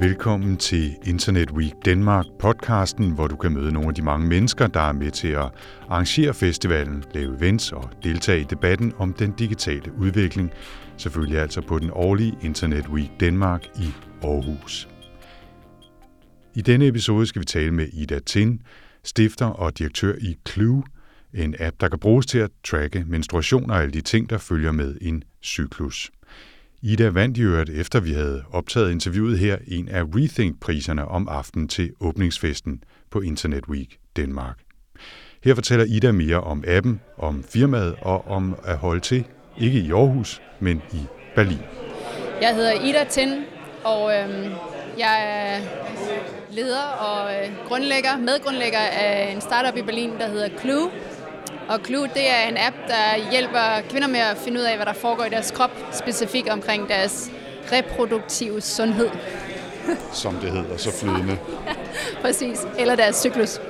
Velkommen til Internet Week Danmark podcasten, hvor du kan møde nogle af de mange mennesker, der er med til at arrangere festivalen, lave events og deltage i debatten om den digitale udvikling, selvfølgelig altså på den årlige Internet Week Danmark i Aarhus. I denne episode skal vi tale med Ida Tin, stifter og direktør i Clue, en app, der kan bruges til at tracke menstruation og alle de ting, der følger med en cyklus. Ida vandt i øvrigt, efter vi havde optaget interviewet her, en af Rethink-priserne om aftenen til åbningsfesten på Internet Week Danmark. Her fortæller Ida mere om appen, om firmaet og om at holde til, ikke i Aarhus, men i Berlin. Jeg hedder Ida Tind, og øhm, jeg er leder og øh, grundlægger, medgrundlægger af en startup i Berlin, der hedder Clue, og Clue, det er en app, der hjælper kvinder med at finde ud af, hvad der foregår i deres krop, specifikt omkring deres reproduktive sundhed. Som det hedder, så flydende. Præcis, eller deres cyklus.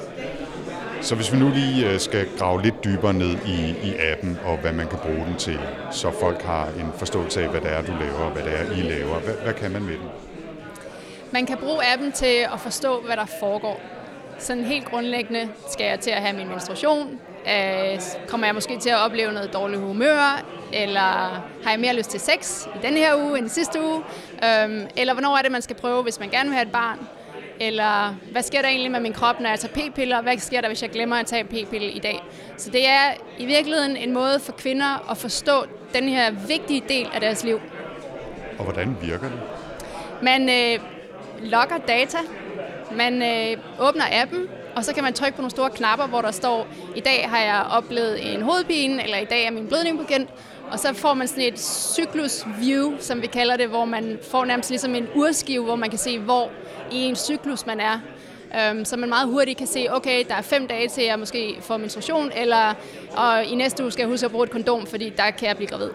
Så hvis vi nu lige øh, skal grave lidt dybere ned i, i appen, og hvad man kan bruge den til, så folk har en forståelse af, hvad det er, du laver, og hvad det er, I laver. Hvad, hvad kan man med den? Man kan bruge appen til at forstå, hvad der foregår. Sådan helt grundlæggende skal jeg til at have min menstruation, Øh, kommer jeg måske til at opleve noget dårligt humør, eller har jeg mere lyst til sex i denne her uge end i sidste uge, øhm, eller hvornår er det, man skal prøve, hvis man gerne vil have et barn, eller hvad sker der egentlig med min krop, når jeg tager p-piller, hvad sker der, hvis jeg glemmer at tage p-pille i dag. Så det er i virkeligheden en måde for kvinder at forstå den her vigtige del af deres liv. Og hvordan virker det? Man øh, logger data, man øh, åbner appen, og så kan man trykke på nogle store knapper, hvor der står, i dag har jeg oplevet en hovedpine, eller i dag er min blødning begyndt. Og så får man sådan et cyklus-view, som vi kalder det, hvor man får nærmest ligesom en urskive, hvor man kan se, hvor i en cyklus man er. Øhm, så man meget hurtigt kan se, okay, der er fem dage til, jeg måske får menstruation, eller og i næste uge skal jeg huske at bruge et kondom, fordi der kan jeg blive gravid.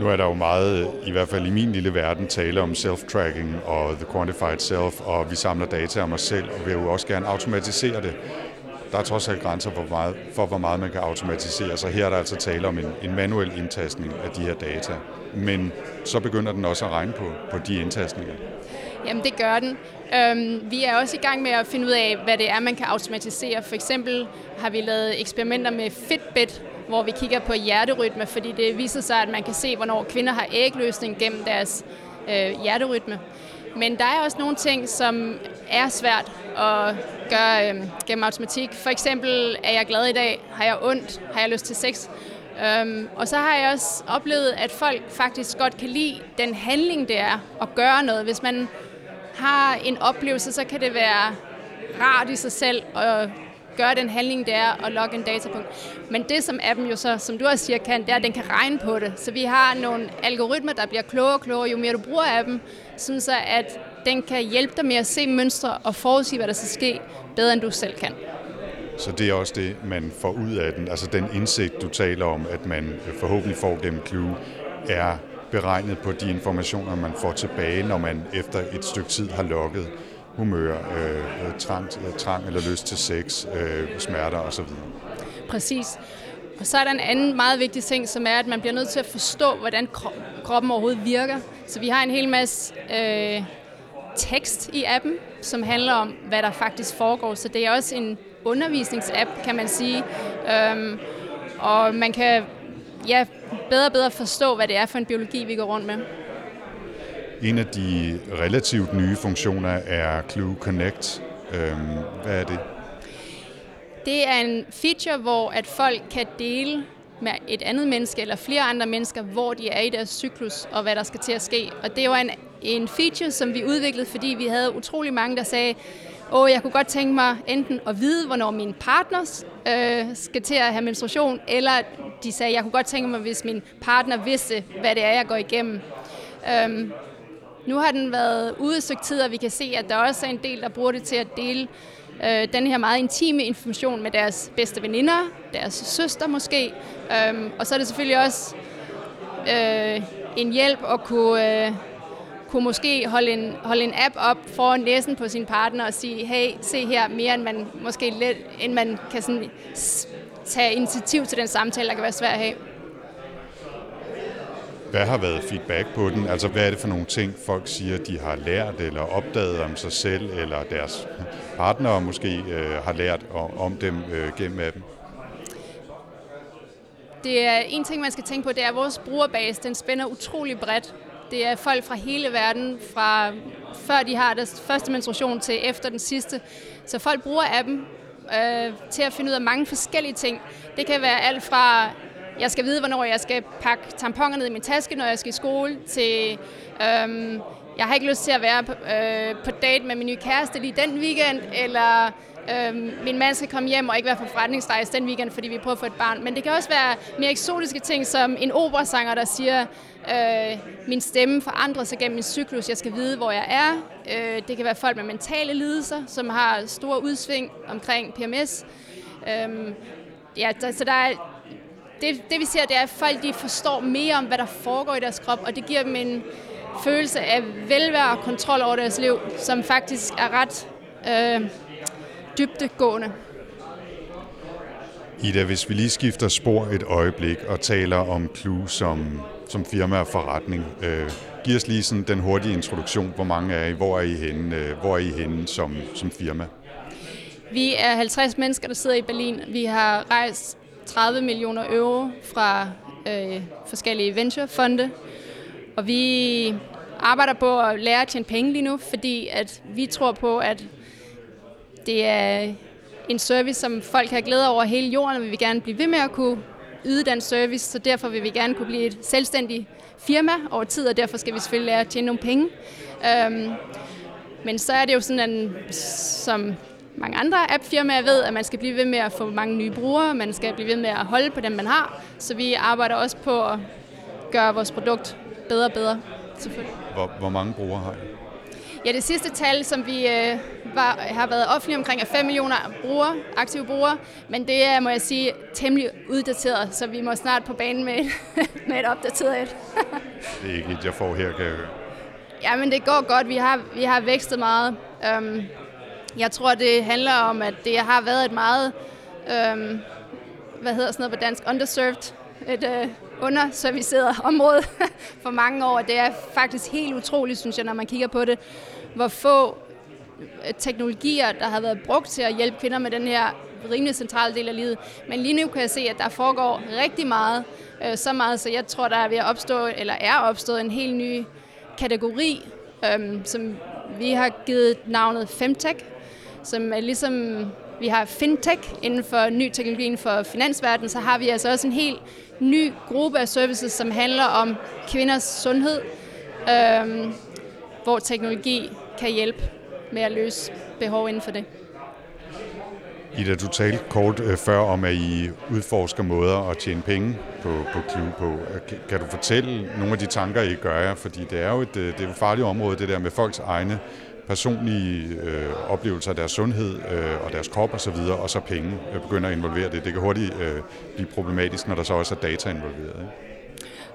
Nu er der jo meget, i hvert fald i min lille verden, tale om self-tracking og the quantified self, og vi samler data om os selv, og vil jo også gerne automatisere det. Der er trods alt grænser for, meget, for, hvor meget man kan automatisere, så her er der altså tale om en, en manuel indtastning af de her data. Men så begynder den også at regne på, på de indtastninger. Jamen det gør den. Øhm, vi er også i gang med at finde ud af, hvad det er, man kan automatisere. For eksempel har vi lavet eksperimenter med Fitbit, hvor vi kigger på hjerterytme, fordi det viser sig, at man kan se, hvornår kvinder har ægløsning gennem deres øh, hjerterytme. Men der er også nogle ting, som er svært at gøre øh, gennem automatik. For eksempel, er jeg glad i dag? Har jeg ondt? Har jeg lyst til sex? Øhm, og så har jeg også oplevet, at folk faktisk godt kan lide den handling, det er at gøre noget. Hvis man har en oplevelse, så kan det være rart i sig selv at gøre den handling, det er at logge en datapunkt. Men det, som appen jo så, som du også siger, kan, det er, at den kan regne på det. Så vi har nogle algoritmer, der bliver klogere og klogere, jo mere du bruger appen, sådan så at den kan hjælpe dig med at se mønstre og forudsige, hvad der skal ske, bedre end du selv kan. Så det er også det, man får ud af den. Altså den indsigt, du taler om, at man forhåbentlig får gennem Clue, er beregnet på de informationer, man får tilbage, når man efter et stykke tid har logget humør, øh, øh trang, øh, trang eller lyst til sex, øh, smerter osv. Præcis. Og så er der en anden meget vigtig ting, som er, at man bliver nødt til at forstå, hvordan kroppen overhovedet virker. Så vi har en hel masse øh, tekst i appen, som handler om, hvad der faktisk foregår. Så det er også en undervisningsapp, kan man sige. Øhm, og man kan ja, bedre og bedre forstå, hvad det er for en biologi, vi går rundt med. En af de relativt nye funktioner er Clue Connect. Øhm, hvad er det? Det er en feature, hvor at folk kan dele med et andet menneske eller flere andre mennesker, hvor de er i deres cyklus og hvad der skal til at ske. Og det var en, en feature, som vi udviklede, fordi vi havde utrolig mange, der sagde, åh, jeg kunne godt tænke mig enten at vide, hvornår min partner øh, skal til at have menstruation, eller de sagde, jeg kunne godt tænke mig, hvis min partner vidste, hvad det er, jeg går igennem. Øhm, nu har den været ude i tid, og vi kan se, at der også er en del, der bruger det til at dele øh, den her meget intime information med deres bedste veninder, deres søster måske. Øhm, og så er det selvfølgelig også øh, en hjælp at kunne, øh, kunne måske holde en, holde en app op foran næsen på sin partner og sige, hey, se her, mere end man måske lidt, end man kan sådan tage initiativ til den samtale, der kan være svær at have. Hvad har været feedback på den? Altså, hvad er det for nogle ting, folk siger, de har lært eller opdaget om sig selv, eller deres partnere måske øh, har lært om dem øh, gennem appen? Det er en ting, man skal tænke på, det er, at vores brugerbase, den spænder utrolig bredt. Det er folk fra hele verden, fra før de har deres første menstruation til efter den sidste. Så folk bruger appen øh, til at finde ud af mange forskellige ting. Det kan være alt fra, jeg skal vide, hvornår jeg skal pakke tamponer ned i min taske, når jeg skal i skole, til øh, jeg har ikke lyst til at være på, øh, på date med min nye kæreste lige den weekend, eller øh, min mand skal komme hjem og ikke være på forretningsrejse den weekend, fordi vi prøver at få et barn. Men det kan også være mere eksotiske ting, som en operasanger, der siger, øh, min stemme forandrer sig gennem min cyklus, jeg skal vide, hvor jeg er. Øh, det kan være folk med mentale lidelser, som har store udsving omkring PMS. Øh, ja, der, så der er, det, det vi ser, det er, at folk de forstår mere om, hvad der foregår i deres krop, og det giver dem en følelse af velvære og kontrol over deres liv, som faktisk er ret øh, dybdegående. Ida, hvis vi lige skifter spor et øjeblik og taler om Clue som, som firma og forretning, øh, giv os lige sådan den hurtige introduktion. Hvor mange er I? Hvor er I henne? Øh, hvor er I henne som, som firma? Vi er 50 mennesker, der sidder i Berlin. Vi har rejst 30 millioner euro fra øh, forskellige venturefonde, og vi arbejder på at lære at tjene penge lige nu, fordi at vi tror på, at det er en service, som folk har glæde over hele jorden, og vi vil gerne blive ved med at kunne yde den service, så derfor vil vi gerne kunne blive et selvstændigt firma over tid, og derfor skal vi selvfølgelig lære at tjene nogle penge. Øhm, men så er det jo sådan, at som mange andre appfirmaer ved, at man skal blive ved med at få mange nye brugere, man skal blive ved med at holde på dem, man har, så vi arbejder også på at gøre vores produkt bedre og bedre, selvfølgelig. Hvor, hvor mange brugere har I? Ja, det sidste tal, som vi øh, var, har været offentlige omkring, er 5 millioner brugere, aktive brugere, men det er, må jeg sige, temmelig uddateret, så vi må snart på banen med, med et opdateret et. det er ikke et, jeg får her, kan jeg høre. Ja, men det går godt. Vi har, vi har vækstet meget. Um, jeg tror, det handler om, at det har været et meget, um, hvad hedder sådan noget på dansk, underserved, et uh, underserviceret område for mange år. Det er faktisk helt utroligt, synes jeg, når man kigger på det, hvor få øh, teknologier, der har været brugt til at hjælpe kvinder med den her rimelig centrale del af livet. Men lige nu kan jeg se, at der foregår rigtig meget, øh, så meget, så jeg tror, der er ved at opstå, eller er opstået en helt ny kategori, øh, som vi har givet navnet Femtech, som er ligesom vi har fintech inden for ny teknologi inden for finansverdenen, så har vi altså også en helt ny gruppe af services, som handler om kvinders sundhed, øhm, hvor teknologi kan hjælpe med at løse behov inden for det. Ida, du talte kort øh, før om, at I udforsker måder at tjene penge på, på Clue på. Øh, kan du fortælle nogle af de tanker, I gør jer? Fordi det er jo et, øh, det er et farligt område, det der med folks egne personlige øh, oplevelser af deres sundhed øh, og deres krop osv., og, og så penge øh, begynder at involvere det. Det kan hurtigt øh, blive problematisk, når der så også er data involveret. Ikke?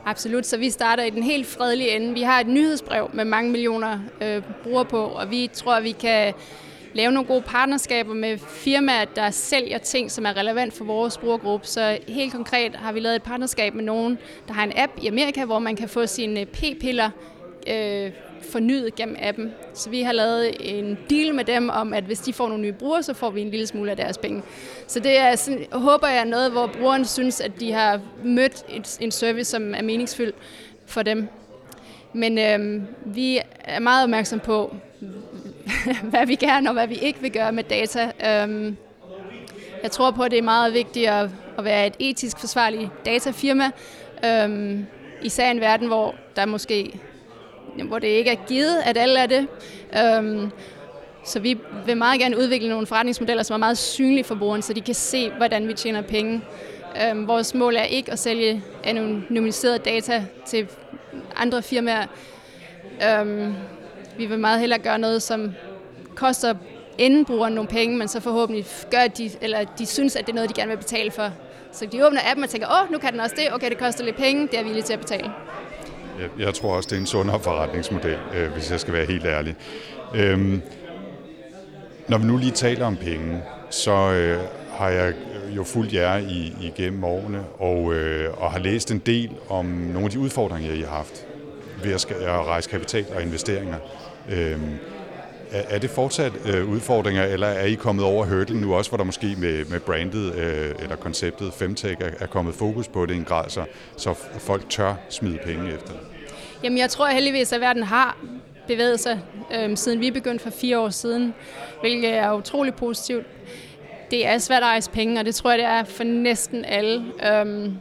Absolut, så vi starter i den helt fredelige ende. Vi har et nyhedsbrev med mange millioner øh, brugere på, og vi tror, at vi kan lave nogle gode partnerskaber med firmaer, der sælger ting, som er relevant for vores brugergruppe. Så helt konkret har vi lavet et partnerskab med nogen, der har en app i Amerika, hvor man kan få sine p-piller øh, fornyet gennem appen. Så vi har lavet en deal med dem om, at hvis de får nogle nye brugere, så får vi en lille smule af deres penge. Så det er sådan, håber jeg noget, hvor brugeren synes, at de har mødt et, en service, som er meningsfyldt for dem. Men øhm, vi er meget opmærksom på, hvad vi gerne og hvad vi ikke vil gøre med data. Øhm, jeg tror på, at det er meget vigtigt at, at være et etisk forsvarligt datafirma, øhm, især i en verden, hvor der måske hvor det ikke er givet, at alle er det. Øhm, så vi vil meget gerne udvikle nogle forretningsmodeller, som er meget synlige for brugeren, så de kan se, hvordan vi tjener penge. Øhm, vores mål er ikke at sælge anonymiseret data til andre firmaer. Øhm, vi vil meget hellere gøre noget, som koster inden brugeren nogle penge, men så forhåbentlig gør, at de, eller de synes, at det er noget, de gerne vil betale for. Så de åbner appen og tænker, åh, nu kan den også det, okay, det koster lidt penge, det er villige til at betale. Jeg, jeg tror også, det er en sundere forretningsmodel, øh, hvis jeg skal være helt ærlig. Øhm, når vi nu lige taler om penge, så øh, har jeg jo fulgt jer i, igennem årene, og, øh, og har læst en del om nogle af de udfordringer, I har haft ved at, at rejse kapital og investeringer. Øh, er, er det fortsat øh, udfordringer, eller er I kommet over hurdlen nu også, hvor der måske med, med brandet øh, eller konceptet Femtech er, er kommet fokus på det i en grad, så, så folk tør smide penge efter det? Jamen jeg tror heldigvis, at verden har bevæget sig, øh, siden vi begyndte for fire år siden, hvilket er utrolig positivt. Det er svært at rejse penge, og det tror jeg, det er for næsten alle. Øhm,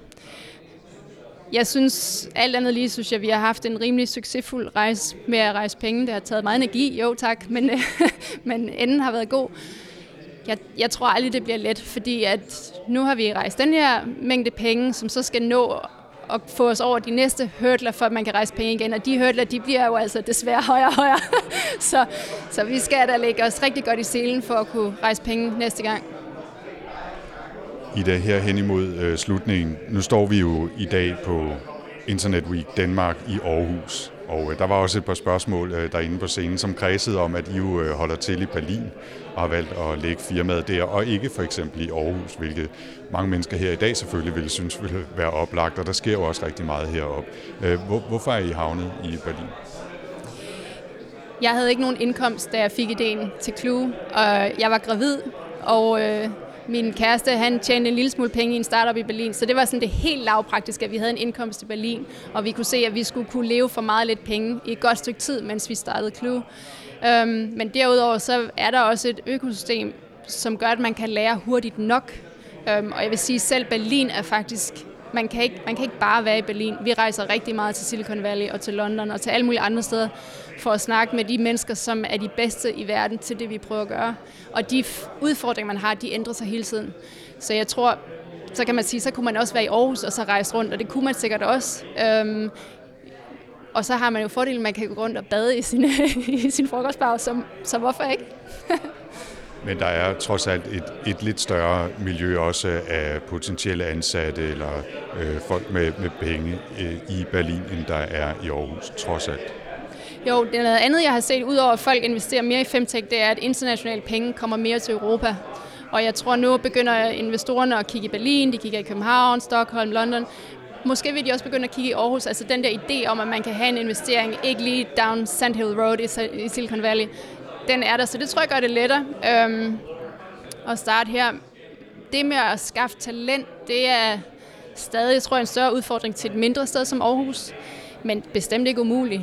jeg synes, alt andet lige, synes jeg, vi har haft en rimelig succesfuld rejse med at rejse penge. Det har taget meget energi, jo tak, men, men enden har været god. Jeg, jeg tror aldrig, det bliver let, fordi at nu har vi rejst den her mængde penge, som så skal nå at få os over de næste hurdler, for at man kan rejse penge igen. Og de hurdler, de bliver jo altså desværre højere og højere. så, så vi skal da lægge os rigtig godt i selen for at kunne rejse penge næste gang. I dag her hen imod øh, slutningen. Nu står vi jo i dag på Internet Week Danmark i Aarhus. Og øh, der var også et par spørgsmål øh, derinde på scenen, som kredsede om, at I jo øh, holder til i Berlin og har valgt at lægge firmaet der, og ikke for eksempel i Aarhus, hvilket mange mennesker her i dag selvfølgelig ville synes ville være oplagt, og der sker jo også rigtig meget heroppe. Øh, hvor, hvorfor er I havnet i Berlin? Jeg havde ikke nogen indkomst, da jeg fik ideen til Clue, og jeg var gravid, og øh, min kæreste, han tjente en lille smule penge i en startup i Berlin, så det var sådan det helt lavpraktiske, at vi havde en indkomst i Berlin, og vi kunne se, at vi skulle kunne leve for meget lidt penge i et godt stykke tid, mens vi startede Clue. Øhm, men derudover så er der også et økosystem, som gør, at man kan lære hurtigt nok. Øhm, og jeg vil sige, at selv Berlin er faktisk man kan, ikke, man kan ikke bare være i Berlin. Vi rejser rigtig meget til Silicon Valley og til London og til alle mulige andre steder for at snakke med de mennesker, som er de bedste i verden til det, vi prøver at gøre. Og de udfordringer, man har, de ændrer sig hele tiden. Så jeg tror, så kan man sige, så kunne man også være i Aarhus og så rejse rundt, og det kunne man sikkert også. Øhm, og så har man jo fordelen, at man kan gå rundt og bade i sin, i sin frokostbar, så, så hvorfor ikke? Men der er trods alt et, et lidt større miljø også af potentielle ansatte eller øh, folk med, med penge øh, i Berlin, end der er i Aarhus, trods alt. Jo, det er noget andet, jeg har set, udover at folk investerer mere i femtech, det er, at internationale penge kommer mere til Europa. Og jeg tror, nu begynder investorerne at kigge i Berlin, de kigger i København, Stockholm, London. Måske vil de også begynde at kigge i Aarhus. Altså den der idé om, at man kan have en investering, ikke lige down Sand Hill Road i Silicon Valley, den er der. Så det tror jeg gør det lettere øhm, at starte her. Det med at skaffe talent, det er stadig, tror jeg en større udfordring til et mindre sted som Aarhus. Men bestemt ikke umuligt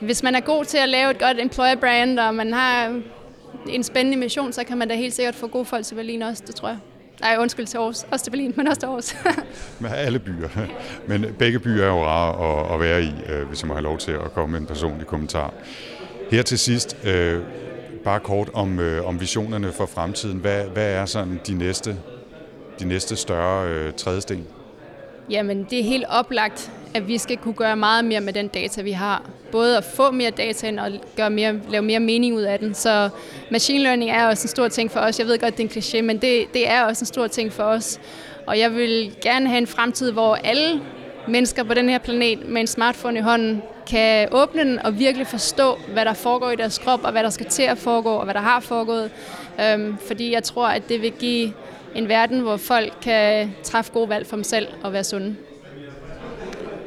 hvis man er god til at lave et godt employer brand, og man har en spændende mission, så kan man da helt sikkert få gode folk til Berlin også, det tror jeg. Nej, undskyld til Aarhus. Også til Berlin, men også til Aarhus. med alle byer. Men begge byer er jo rare at, at være i, øh, hvis jeg må have lov til at komme med en personlig kommentar. Her til sidst, øh, bare kort om, øh, om visionerne for fremtiden. Hvad, hvad er sådan de næste, de næste større øh, trædesten? Jamen, det er helt oplagt, at vi skal kunne gøre meget mere med den data, vi har. Både at få mere data og gøre mere, lave mere mening ud af den. Så machine learning er også en stor ting for os. Jeg ved godt, det er en kliché, men det, det er også en stor ting for os. Og jeg vil gerne have en fremtid, hvor alle mennesker på den her planet med en smartphone i hånden kan åbne den og virkelig forstå, hvad der foregår i deres krop, og hvad der skal til at foregå, og hvad der har foregået. Øhm, fordi jeg tror, at det vil give en verden, hvor folk kan træffe gode valg for dem selv og være sunde.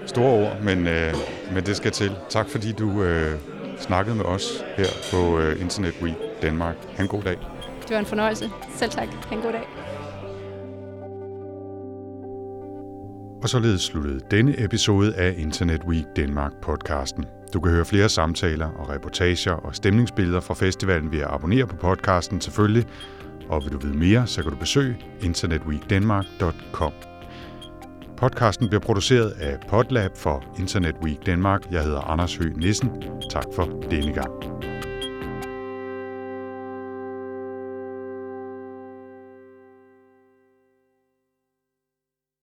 Store ord, men, øh, men det skal til. Tak fordi du øh, snakkede med os her på øh, Internet Week Danmark. Ha' en god dag. Det var en fornøjelse. Selv tak. Ha' en god dag. Og således sluttede denne episode af Internet Week Danmark podcasten. Du kan høre flere samtaler og reportager og stemningsbilleder fra festivalen ved at abonnere på podcasten selvfølgelig, og vil du vide mere, så kan du besøge internetweekdenmark.com. Podcasten bliver produceret af Podlab for Internet Week Danmark. Jeg hedder Anders Høgh Nissen. Tak for denne gang.